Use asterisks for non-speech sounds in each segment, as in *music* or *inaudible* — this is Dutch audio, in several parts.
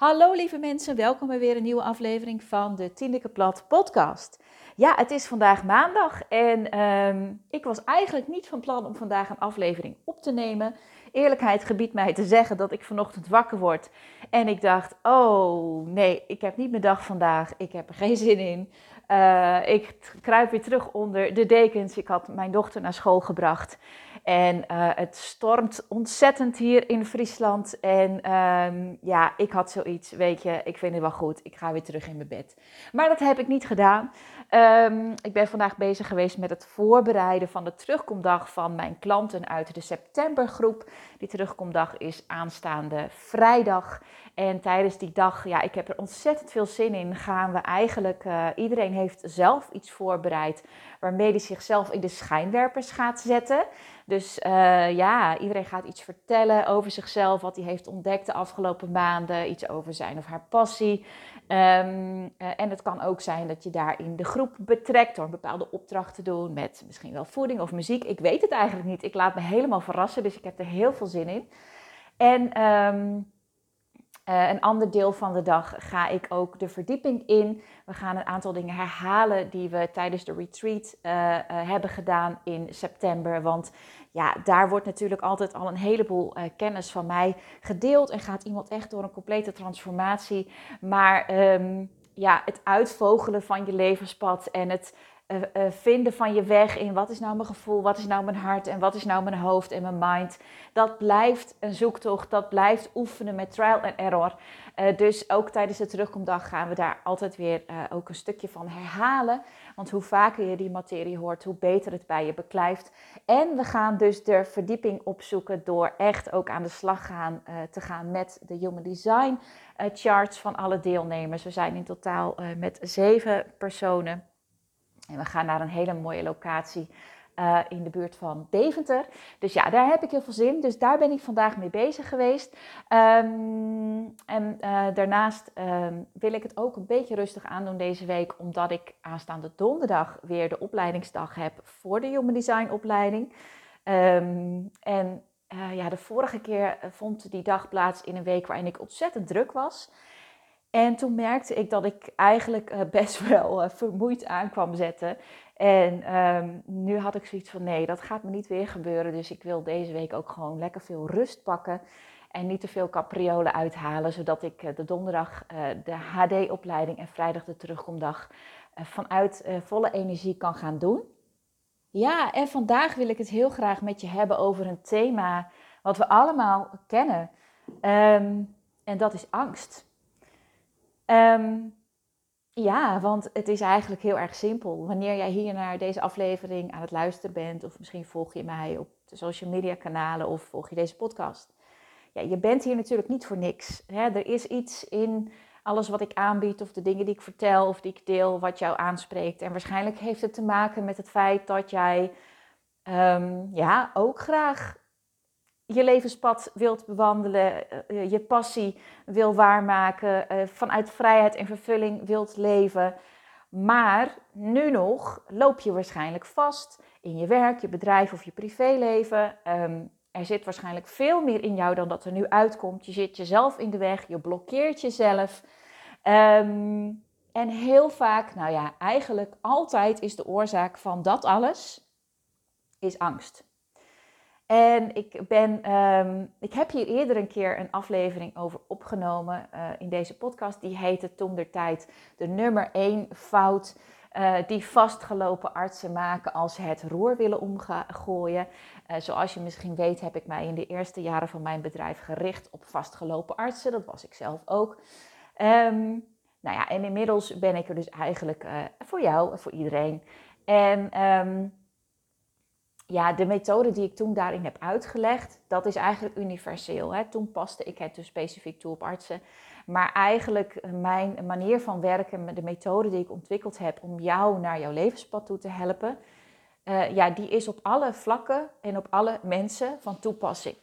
Hallo lieve mensen, welkom bij weer een nieuwe aflevering van de Tiendeke Plat podcast. Ja, het is vandaag maandag en ehm, ik was eigenlijk niet van plan om vandaag een aflevering op te nemen. Eerlijkheid gebiedt mij te zeggen dat ik vanochtend wakker word en ik dacht, oh nee, ik heb niet mijn dag vandaag, ik heb er geen zin in. Uh, ik kruip weer terug onder de dekens. Ik had mijn dochter naar school gebracht. En uh, het stormt ontzettend hier in Friesland. En um, ja, ik had zoiets, weet je, ik vind het wel goed. Ik ga weer terug in mijn bed. Maar dat heb ik niet gedaan. Um, ik ben vandaag bezig geweest met het voorbereiden van de terugkomdag van mijn klanten uit de septembergroep. Die terugkomdag is aanstaande vrijdag. En tijdens die dag, ja, ik heb er ontzettend veel zin in, gaan we eigenlijk, uh, iedereen heeft zelf iets voorbereid waarmee hij zichzelf in de schijnwerpers gaat zetten. Dus uh, ja, iedereen gaat iets vertellen over zichzelf, wat hij heeft ontdekt de afgelopen maanden, iets over zijn of haar passie. Um, uh, en het kan ook zijn dat je daarin de groep betrekt door een bepaalde opdracht te doen met misschien wel voeding of muziek. Ik weet het eigenlijk niet. Ik laat me helemaal verrassen, dus ik heb er heel veel zin in. En um, uh, een ander deel van de dag ga ik ook de verdieping in. We gaan een aantal dingen herhalen die we tijdens de retreat uh, uh, hebben gedaan in september. Want ja, daar wordt natuurlijk altijd al een heleboel kennis van mij gedeeld. En gaat iemand echt door een complete transformatie. Maar um, ja, het uitvogelen van je levenspad en het uh, uh, vinden van je weg in wat is nou mijn gevoel, wat is nou mijn hart en wat is nou mijn hoofd en mijn mind. Dat blijft een zoektocht, dat blijft oefenen met trial and error. Uh, dus ook tijdens de terugkomdag gaan we daar altijd weer ook een stukje van herhalen. Want hoe vaker je die materie hoort, hoe beter het bij je beklijft. En we gaan dus de verdieping opzoeken door echt ook aan de slag gaan, te gaan met de Human Design charts van alle deelnemers. We zijn in totaal met zeven personen. En we gaan naar een hele mooie locatie uh, in de buurt van Deventer. Dus ja, daar heb ik heel veel zin. Dus daar ben ik vandaag mee bezig geweest. Um, en uh, daarnaast um, wil ik het ook een beetje rustig aandoen deze week, omdat ik aanstaande donderdag weer de opleidingsdag heb voor de Human Design opleiding. Um, en uh, ja, de vorige keer vond die dag plaats in een week waarin ik ontzettend druk was. En toen merkte ik dat ik eigenlijk uh, best *laughs* wel uh, vermoeid aan kwam zetten. En um, nu had ik zoiets van nee, dat gaat me niet weer gebeuren. Dus ik wil deze week ook gewoon lekker veel rust pakken. En niet te veel capriolen uithalen. Zodat ik uh, de donderdag de HD-opleiding en vrijdag de terugkomdag vanuit volle energie kan gaan doen. Ja, en vandaag wil ik het heel graag met je hebben over een thema wat we allemaal kennen. Um, en dat is angst. Um, ja, want het is eigenlijk heel erg simpel. Wanneer jij hier naar deze aflevering aan het luisteren bent, of misschien volg je mij op de social media kanalen of volg je deze podcast. Ja, je bent hier natuurlijk niet voor niks. Hè? Er is iets in alles wat ik aanbied, of de dingen die ik vertel of die ik deel, wat jou aanspreekt. En waarschijnlijk heeft het te maken met het feit dat jij um, ja, ook graag je levenspad wilt bewandelen, uh, je passie wil waarmaken, uh, vanuit vrijheid en vervulling wilt leven. Maar nu nog loop je waarschijnlijk vast in je werk, je bedrijf of je privéleven. Um, er zit waarschijnlijk veel meer in jou dan dat er nu uitkomt. Je zit jezelf in de weg, je blokkeert jezelf. Um, en heel vaak, nou ja, eigenlijk altijd is de oorzaak van dat alles, is angst. En ik, ben, um, ik heb hier eerder een keer een aflevering over opgenomen uh, in deze podcast. Die heette toen der tijd de nummer 1 fout uh, die vastgelopen artsen maken als ze het roer willen omgooien. Uh, zoals je misschien weet heb ik mij in de eerste jaren van mijn bedrijf gericht op vastgelopen artsen. Dat was ik zelf ook. Um, nou ja, en inmiddels ben ik er dus eigenlijk voor jou en voor iedereen. En... Um, ja, de methode die ik toen daarin heb uitgelegd, dat is eigenlijk universeel. Hè. Toen paste ik het dus specifiek toe op artsen. Maar eigenlijk mijn manier van werken, de methode die ik ontwikkeld heb om jou naar jouw levenspad toe te helpen, uh, ja, die is op alle vlakken en op alle mensen van toepassing.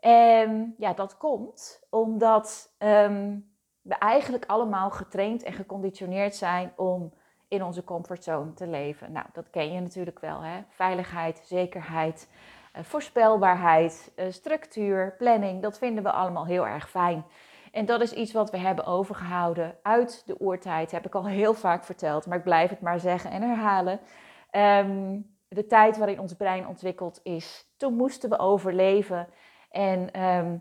En ja, dat komt omdat um, we eigenlijk allemaal getraind en geconditioneerd zijn om in onze comfortzone te leven. Nou, dat ken je natuurlijk wel. Hè? Veiligheid, zekerheid, uh, voorspelbaarheid, uh, structuur, planning, dat vinden we allemaal heel erg fijn. En dat is iets wat we hebben overgehouden uit de oertijd. Heb ik al heel vaak verteld, maar ik blijf het maar zeggen en herhalen. Ehm, de tijd waarin ons brein ontwikkeld is. Toen moesten we overleven. En ehm,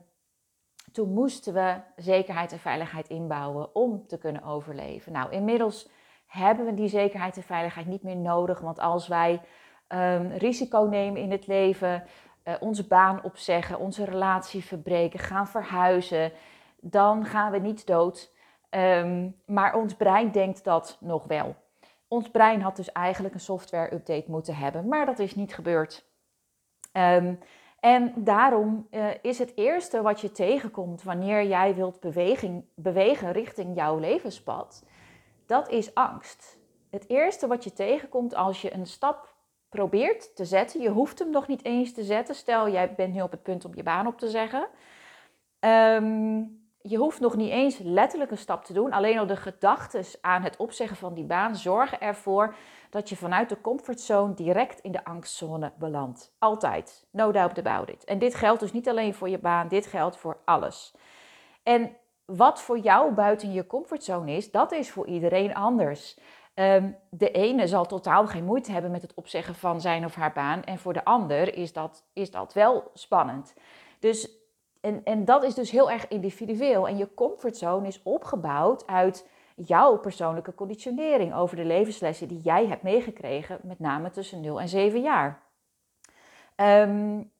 toen moesten we zekerheid en veiligheid inbouwen om te kunnen overleven. Nou, inmiddels hebben we die zekerheid en veiligheid niet meer nodig. Want als wij um, risico nemen in het leven, uh, onze baan opzeggen, onze relatie verbreken, gaan verhuizen, dan gaan we niet dood. Um, maar ons brein denkt dat nog wel. Ons brein had dus eigenlijk een software-update moeten hebben, maar dat is niet gebeurd. Um, en daarom uh, is het eerste wat je tegenkomt wanneer jij wilt beweging, bewegen richting jouw levenspad, dat is angst. Het eerste wat je tegenkomt als je een stap probeert te zetten, je hoeft hem nog niet eens te zetten. Stel, jij bent nu op het punt om je baan op te zeggen. Um, je hoeft nog niet eens letterlijk een stap te doen. Alleen al de gedachten aan het opzeggen van die baan zorgen ervoor dat je vanuit de comfortzone direct in de angstzone belandt. Altijd. No doubt about it. En dit geldt dus niet alleen voor je baan, dit geldt voor alles. En wat voor jou buiten je comfortzone is, dat is voor iedereen anders. Ehm, de ene zal totaal geen moeite hebben met het opzeggen van zijn of haar baan. En voor de ander is dat, is dat wel spannend. Dus en, en dat is dus heel erg individueel. En je comfortzone is opgebouwd uit jouw persoonlijke conditionering over de levenslessen die jij hebt meegekregen, met name tussen 0 en 7 jaar. Um,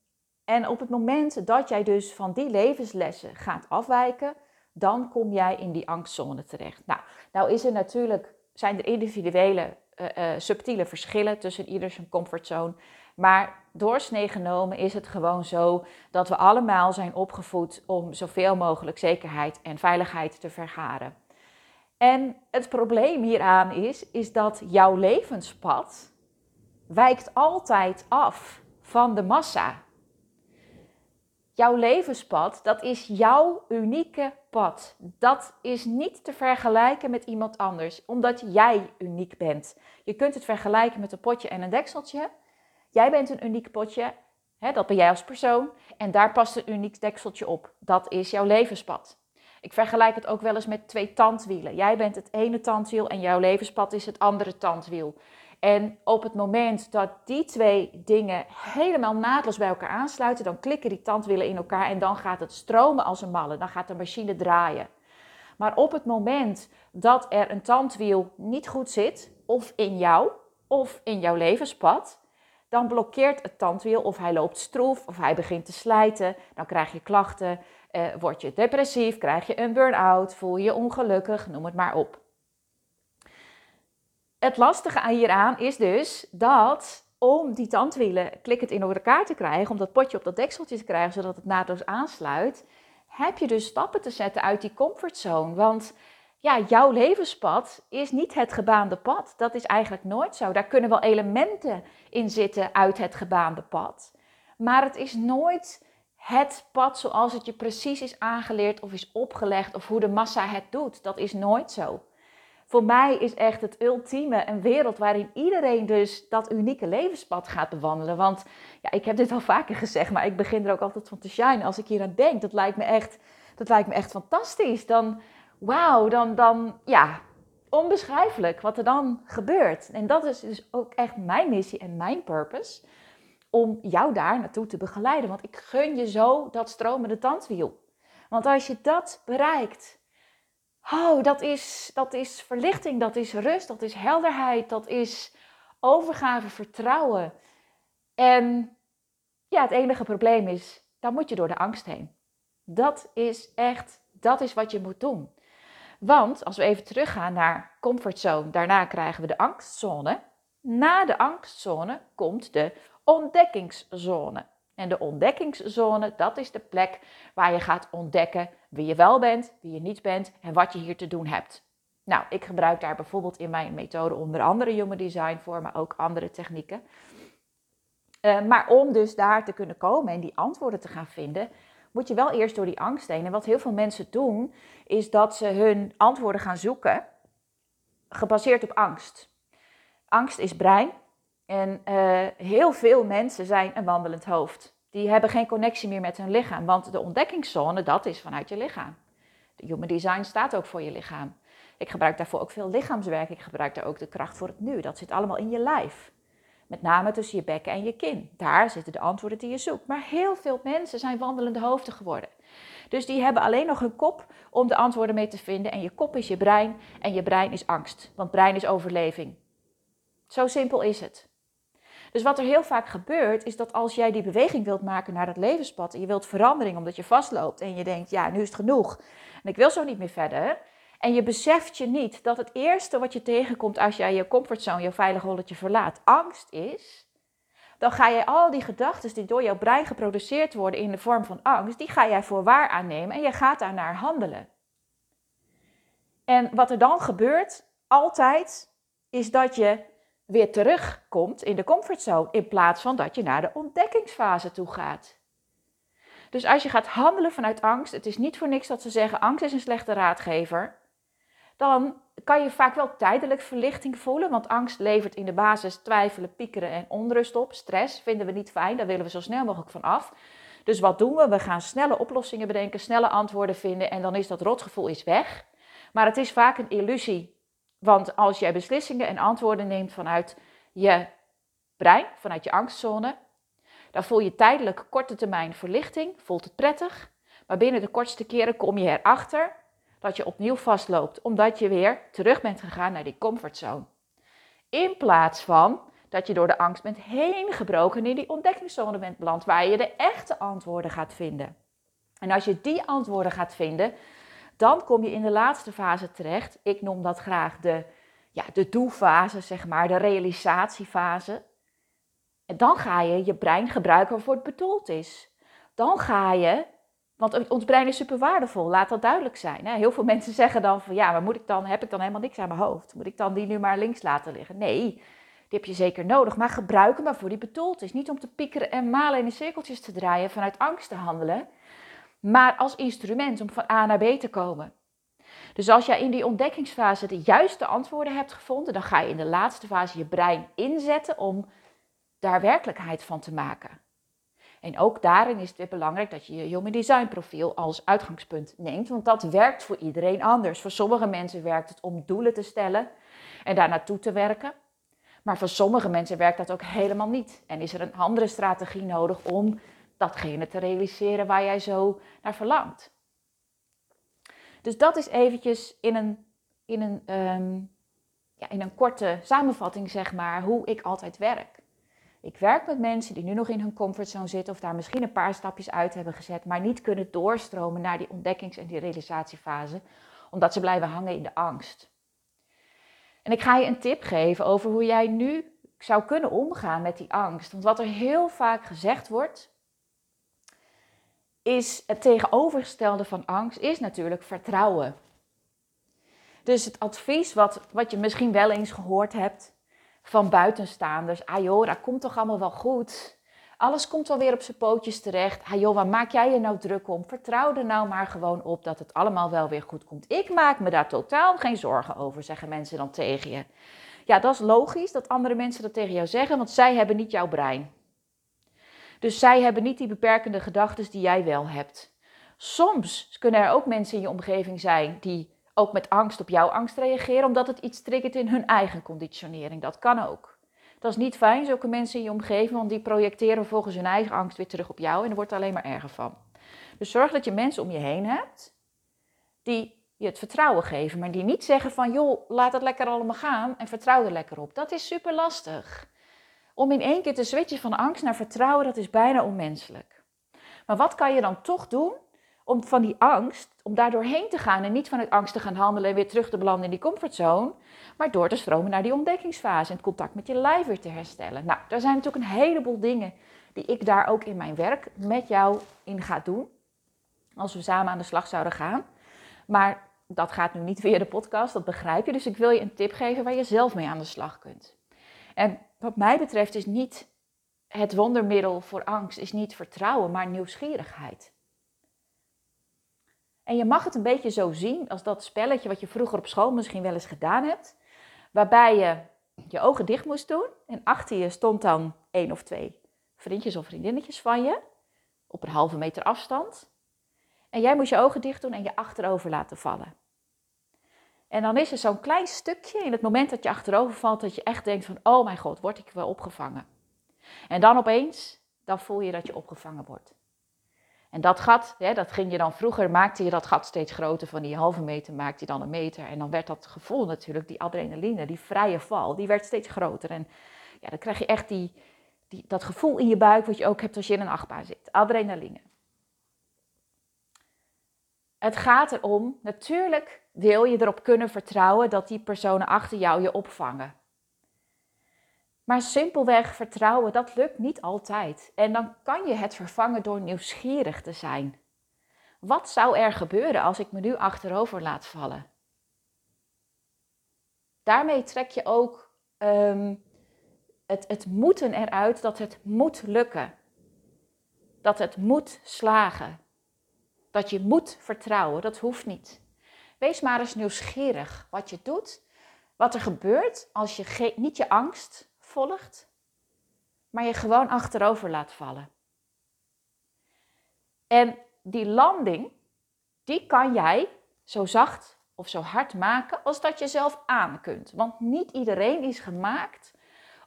en op het moment dat jij dus van die levenslessen gaat afwijken, dan kom jij in die angstzone terecht. Nou, nou is er natuurlijk, zijn er individuele uh, uh, subtiele verschillen tussen ieder zijn comfortzone. Maar doorsnee genomen is het gewoon zo dat we allemaal zijn opgevoed om zoveel mogelijk zekerheid en veiligheid te vergaren. En het probleem hieraan is, is dat jouw levenspad wijkt altijd af van de massa. Jouw levenspad, dat is jouw unieke pad. Dat is niet te vergelijken met iemand anders, omdat jij uniek bent. Je kunt het vergelijken met een potje en een dekseltje, Jij bent een uniek potje, hè, dat ben jij als persoon, en daar past een uniek dekseltje op. Dat is jouw levenspad. Ik vergelijk het ook wel eens met twee tandwielen. Jij bent het ene tandwiel en jouw levenspad is het andere tandwiel. En op het moment dat die twee dingen helemaal naadloos bij elkaar aansluiten, dan klikken die tandwielen in elkaar en dan gaat het stromen als een malle. Dan gaat de machine draaien. Maar op het moment dat er een tandwiel niet goed zit, of in jou, of in jouw levenspad, dan blokkeert het tandwiel of hij loopt stroef of hij begint te slijten. Dan krijg je klachten, eh, word je depressief, krijg je een burn-out, voel je ongelukkig, noem het maar op. Het lastige hieraan is dus dat om die tandwielen klikkend in elkaar te krijgen, om dat potje op dat dekseltje te krijgen zodat het naadloos aansluit, heb je dus stappen te zetten uit die comfortzone. Want ja, jouw levenspad is niet het gebaande pad. Dat is eigenlijk nooit zo. Daar kunnen wel elementen in zitten uit het gebaande pad. Maar het is nooit het pad zoals het je precies is aangeleerd of is opgelegd of hoe de massa het doet. Dat is nooit zo. Voor mij is echt het ultieme een wereld waarin iedereen dus dat unieke levenspad gaat bewandelen. Want ja, ik heb dit al vaker gezegd, maar ik begin er ook altijd van te shine als ik hier aan denk. Dat lijkt me echt, dat lijkt me echt fantastisch. Dan wauw, dan, dan, ja, onbeschrijfelijk wat er dan gebeurt. En dat is dus ook echt mijn missie en mijn purpose. Om jou daar naartoe te begeleiden. Want ik gun je zo dat stromende tandwiel. Want als je dat bereikt, oh, dat is, dat is verlichting, dat is rust, dat is helderheid, dat is overgave, vertrouwen. En ja, het enige probleem is, dan moet je door de angst heen. Dat is echt, dat is wat je moet doen. Want als we even teruggaan naar comfortzone, daarna krijgen we de angstzone. Na de angstzone komt de ontdekkingszone. En de ontdekkingszone, dat is de plek waar je gaat ontdekken wie je wel bent, wie je niet bent en wat je hier te doen hebt. Nou, ik gebruik daar bijvoorbeeld in mijn methode onder andere Human Design voor, maar ook andere technieken. Uh, maar om dus daar te kunnen komen en die antwoorden te gaan vinden, moet je wel eerst door die angst heen. En wat heel veel mensen doen, is dat ze hun antwoorden gaan zoeken gebaseerd op angst. Angst is brein. En uh, heel veel mensen zijn een wandelend hoofd. Die hebben geen connectie meer met hun lichaam. Want de ontdekkingszone, dat is vanuit je lichaam. De Human Design staat ook voor je lichaam. Ik gebruik daarvoor ook veel lichaamswerk. Ik gebruik daar ook de kracht voor het nu. Dat zit allemaal in je lijf. Met name tussen je bekken en je kin. Daar zitten de antwoorden die je zoekt. Maar heel veel mensen zijn wandelende hoofden geworden. Dus die hebben alleen nog hun kop om de antwoorden mee te vinden. En je kop is je brein en je brein is angst. Want brein is overleving. Zo simpel is het. Dus wat er heel vaak gebeurt, is dat als jij die beweging wilt maken naar dat levenspad en je wilt verandering omdat je vastloopt en je denkt, ja, nu is het genoeg en ik wil zo niet meer verder. En je beseft je niet dat het eerste wat je tegenkomt als jij je comfortzone, je veilig holletje verlaat, angst is. Dan ga je al die gedachten die door jouw brein geproduceerd worden in de vorm van angst, die ga jij voor waar aannemen en je gaat daarnaar handelen. En wat er dan gebeurt, altijd, is dat je weer terugkomt in de comfortzone in plaats van dat je naar de ontdekkingsfase toe gaat. Dus als je gaat handelen vanuit angst, het is niet voor niks dat ze zeggen angst is een slechte raadgever, dan kan je vaak wel tijdelijk verlichting voelen, want angst levert in de basis twijfelen, piekeren en onrust op. Stress vinden we niet fijn, daar willen we zo snel mogelijk van af. Dus wat doen we? We gaan snelle oplossingen bedenken, snelle antwoorden vinden en dan is dat rotgevoel is weg. Maar het is vaak een illusie want als jij beslissingen en antwoorden neemt vanuit je brein, vanuit je angstzone, dan voel je tijdelijk korte termijn verlichting, voelt het prettig. Maar binnen de kortste keren kom je erachter dat je opnieuw vastloopt, omdat je weer terug bent gegaan naar die comfortzone. In plaats van dat je door de angst bent heen gebroken en in die ontdekkingszone bent beland, waar je de echte antwoorden gaat vinden. En als je die antwoorden gaat vinden, dan kom je in de laatste fase terecht. Ik noem dat graag de, ja, de doelfase, zeg maar, de realisatiefase. En dan ga je je brein gebruiken waarvoor het bedoeld is. Dan ga je, want ons brein is super waardevol, laat dat duidelijk zijn. Hè? Heel veel mensen zeggen dan van ja, maar moet ik dan, heb ik dan helemaal niks aan mijn hoofd? Moet ik dan die nu maar links laten liggen? Nee, die heb je zeker nodig, maar gebruik hem waarvoor die bedoeld is. Niet om te piekeren en malen in de cirkeltjes te draaien, vanuit angst te handelen maar als instrument om van A naar B te komen. Dus als jij in die ontdekkingsfase de juiste antwoorden hebt gevonden, dan ga je in de laatste fase je brein inzetten om daar werkelijkheid van te maken. En ook daarin is het weer belangrijk dat je je Human Design profiel als uitgangspunt neemt, want dat werkt voor iedereen anders. Voor sommige mensen werkt het om doelen te stellen en daar naartoe te werken. Maar voor sommige mensen werkt dat ook helemaal niet. En is er een andere strategie nodig om datgene te realiseren waar jij zo naar verlangt. Dus dat is eventjes in een, in een, ehm, ja, in een korte samenvatting, zeg maar, hoe ik altijd werk. Ik werk met mensen die nu nog in hun comfortzone zitten of daar misschien een paar stapjes uit hebben gezet, maar niet kunnen doorstromen naar die ontdekkings- en die realisatiefase, omdat ze blijven hangen in de angst. En ik ga je een tip geven over hoe jij nu zou kunnen omgaan met die angst. Want wat er heel vaak gezegd wordt, is het tegenovergestelde van angst, is natuurlijk vertrouwen. Dus het advies wat, wat je misschien wel eens gehoord hebt van buitenstaanders. Ah joh, dat komt toch allemaal wel goed. Alles komt wel weer op zijn pootjes terecht. Ah joh, maak jij je nou druk om? Vertrouw er nou maar gewoon op dat het allemaal wel weer goed komt. Ik maak me daar totaal geen zorgen over, zeggen mensen dan tegen je. Ja, dat is logisch dat andere mensen dat tegen jou zeggen, want zij hebben niet jouw brein. Dus zij hebben niet die beperkende gedachten die jij wel hebt. Soms kunnen er ook mensen in je omgeving zijn die ook met angst op jouw angst reageren, omdat het iets triggert in hun eigen conditionering. Dat kan ook. Dat is niet fijn, zulke mensen in je omgeving, want die projecteren volgens hun eigen angst weer terug op jou en er wordt alleen maar erger van. Dus zorg dat je mensen om je heen hebt die je het vertrouwen geven, maar die niet zeggen van joh, laat het lekker allemaal gaan en vertrouw er lekker op. Dat is super lastig. Om in één keer te switchen van angst naar vertrouwen, dat is bijna onmenselijk. Maar wat kan je dan toch doen om van die angst, om daar doorheen te gaan en niet vanuit angst te gaan handelen en weer terug te belanden in die comfortzone, maar door te stromen naar die ontdekkingsfase en het contact met je lijf weer te herstellen. Nou, daar zijn natuurlijk een heleboel dingen die ik daar ook in mijn werk met jou in ga doen, als we samen aan de slag zouden gaan. Maar dat gaat nu niet via de podcast, dat begrijp je. Dus ik wil je een tip geven waar je zelf mee aan de slag kunt. En wat mij betreft is niet het wondermiddel voor angst, is niet vertrouwen, maar nieuwsgierigheid. En je mag het een beetje zo zien als dat spelletje wat je vroeger op school misschien wel eens gedaan hebt, waarbij je je ogen dicht moest doen en achter je stond dan één of twee vriendjes of vriendinnetjes van je op een halve meter afstand. En jij moet je ogen dicht doen en je achterover laten vallen. En dan is er zo'n klein stukje in het moment dat je achterover valt, dat je echt denkt van, oh mijn god, word ik wel opgevangen? En dan opeens, dan voel je dat je opgevangen wordt. En dat gat, hè, dat ging je dan vroeger, maakte je dat gat steeds groter. Van die halve meter maakte je dan een meter. En dan werd dat gevoel natuurlijk, die adrenaline, die vrije val, die werd steeds groter. En ja, dan krijg je echt die, die, dat gevoel in je buik wat je ook hebt als je in een achtbaan zit. Adrenaline. Het gaat erom, natuurlijk wil je erop kunnen vertrouwen dat die personen achter jou je opvangen. Maar simpelweg vertrouwen, dat lukt niet altijd. En dan kan je het vervangen door nieuwsgierig te zijn. Wat zou er gebeuren als ik me nu achterover laat vallen? Daarmee trek je ook ehm, het, het moeten eruit dat het moet lukken. Dat het moet slagen. Dat je moet vertrouwen, dat hoeft niet. Wees maar eens nieuwsgierig wat je doet, wat er gebeurt als je niet je angst volgt, maar je gewoon achterover laat vallen. En die landing, die kan jij zo zacht of zo hard maken als dat je zelf aan kunt. Want niet iedereen is gemaakt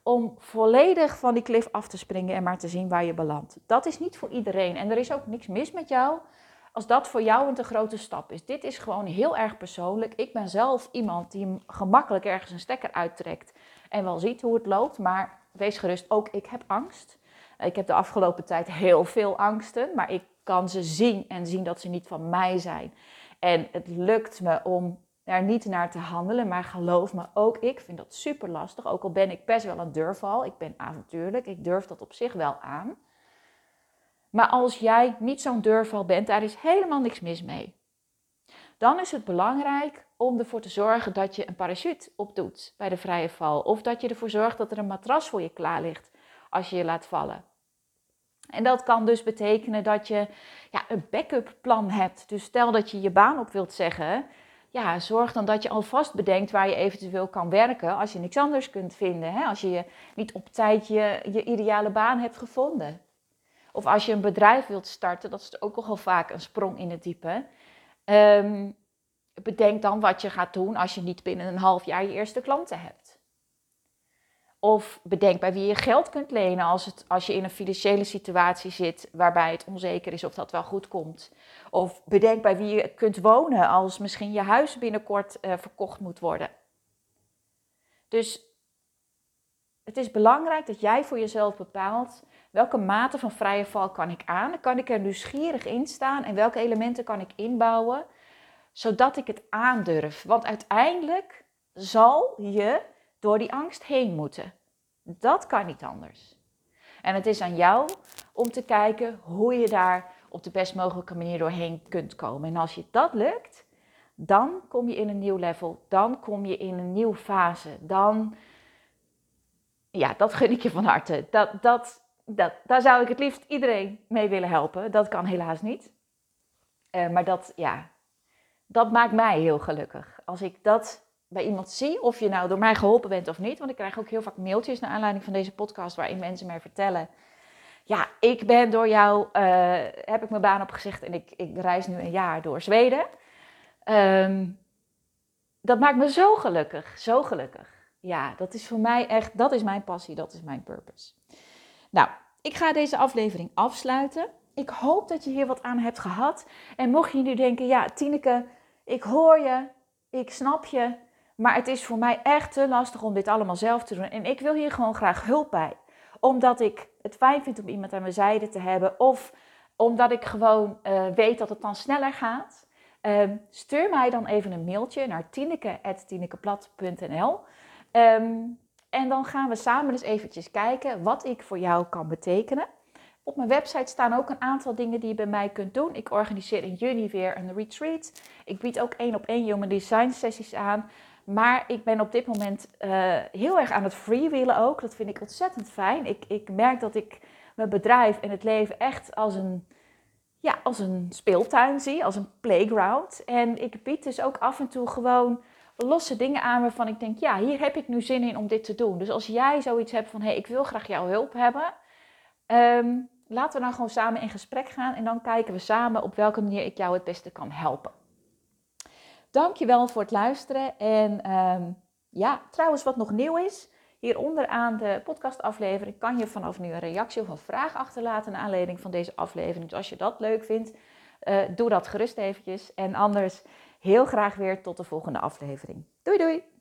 om volledig van die klif af te springen en maar te zien waar je belandt. Dat is niet voor iedereen. En er is ook niks mis met jou als dat voor jou een te grote stap is. Dit is gewoon heel erg persoonlijk. Ik ben zelf iemand die gemakkelijk ergens een stekker uittrekt en wel ziet hoe het loopt. Maar wees gerust, ook ik heb angst. Ik heb de afgelopen tijd heel veel angsten, maar ik kan ze zien en zien dat ze niet van mij zijn. En het lukt me om er niet naar te handelen, maar geloof me, ook ik vind dat super lastig. Ook al ben ik best wel een durfval, ik ben avontuurlijk, ik durf dat op zich wel aan. Maar als jij niet zo'n durfval bent, daar is helemaal niks mis mee. Dan is het belangrijk om ervoor te zorgen dat je een parachute opdoet bij de vrije val. Of dat je ervoor zorgt dat er een matras voor je klaar ligt als je je laat vallen. En dat kan dus betekenen dat je ja, een backup plan hebt. Dus stel dat je je baan op wilt zeggen. Ja, zorg dan dat je alvast bedenkt waar je eventueel kan werken als je niks anders kunt vinden. Hè? Als je niet op tijd je ideale baan hebt gevonden. Of als je een bedrijf wilt starten, dat is ook nogal vaak een sprong in het diepe. Um, bedenk dan wat je gaat doen als je niet binnen een half jaar je eerste klanten hebt. Of bedenk bij wie je geld kunt lenen als, het, als je in een financiële situatie zit waarbij het onzeker is of dat wel goed komt. Of bedenk bij wie je kunt wonen als misschien je huis binnenkort uh, verkocht moet worden. Dus het is belangrijk dat jij voor jezelf bepaalt welke mate van vrije val kan ik aan. Kan ik er nieuwsgierig in staan en welke elementen kan ik inbouwen zodat ik het aandurf. Want uiteindelijk zal je door die angst heen moeten. Dat kan niet anders. En het is aan jou om te kijken hoe je daar op de best mogelijke manier doorheen kunt komen. En als je dat lukt, dan kom je in een nieuw level. Dan kom je in een nieuwe fase. Dan, ja, dat gun ik je van harte. Dat, dat, dat, daar zou ik het liefst iedereen mee willen helpen. Dat kan helaas niet. Uh, maar dat, ja, dat maakt mij heel gelukkig. Als ik dat bij iemand zie, of je nou door mij geholpen bent of niet. Want ik krijg ook heel vaak mailtjes naar aanleiding van deze podcast waarin mensen mij vertellen. Ja, ik ben door jou, uh, heb ik mijn baan opgezegd en ik, ik reis nu een jaar door Zweden. Um, dat maakt me zo gelukkig, zo gelukkig. Ja, dat is voor mij echt, dat is mijn passie, dat is mijn purpose. Nou, ik ga deze aflevering afsluiten. Ik hoop dat je hier wat aan hebt gehad. En mocht je nu denken, ja, Tineke, ik hoor je, ik snap je, maar het is voor mij echt te lastig om dit allemaal zelf te doen. En ik wil hier gewoon graag hulp bij. Omdat ik het fijn vind om iemand aan mijn zijde te hebben. Of omdat ik gewoon uh, weet dat het dan sneller gaat. Uh, stuur mij dan even een mailtje naar tineke.tinekeplat.nl ehm, En dan gaan we samen eens eventjes kijken wat ik voor jou kan betekenen. Op mijn website staan ook een aantal dingen die je bij mij kunt doen. Ik organiseer in juni weer een retreat. Ik bied ook één op één human design sessies aan. Maar ik ben op dit moment uh, heel erg aan het freewheelen ook. Dat vind ik ontzettend fijn. Ik, ik merk dat ik mijn bedrijf en het leven echt als een, ja, als een speeltuin zie, als een playground. En ik bied dus ook af en toe gewoon losse dingen aan waarvan ik denk, ja, hier heb ik nu zin in om dit te doen. Dus als jij zoiets hebt van, hé, hey, ik wil graag jouw hulp hebben, um, laten we dan gewoon samen in gesprek gaan en dan kijken we samen op welke manier ik jou het beste kan helpen. Dankjewel voor het luisteren. En ehm, ja, trouwens, wat nog nieuw is, hieronder aan de podcastaflevering kan je vanaf nu een reactie of een vraag achterlaten naar aanleiding van deze aflevering. Dus als je dat leuk vindt, uh, doe dat gerust eventjes. En anders heel graag weer tot de volgende aflevering. Doei doei!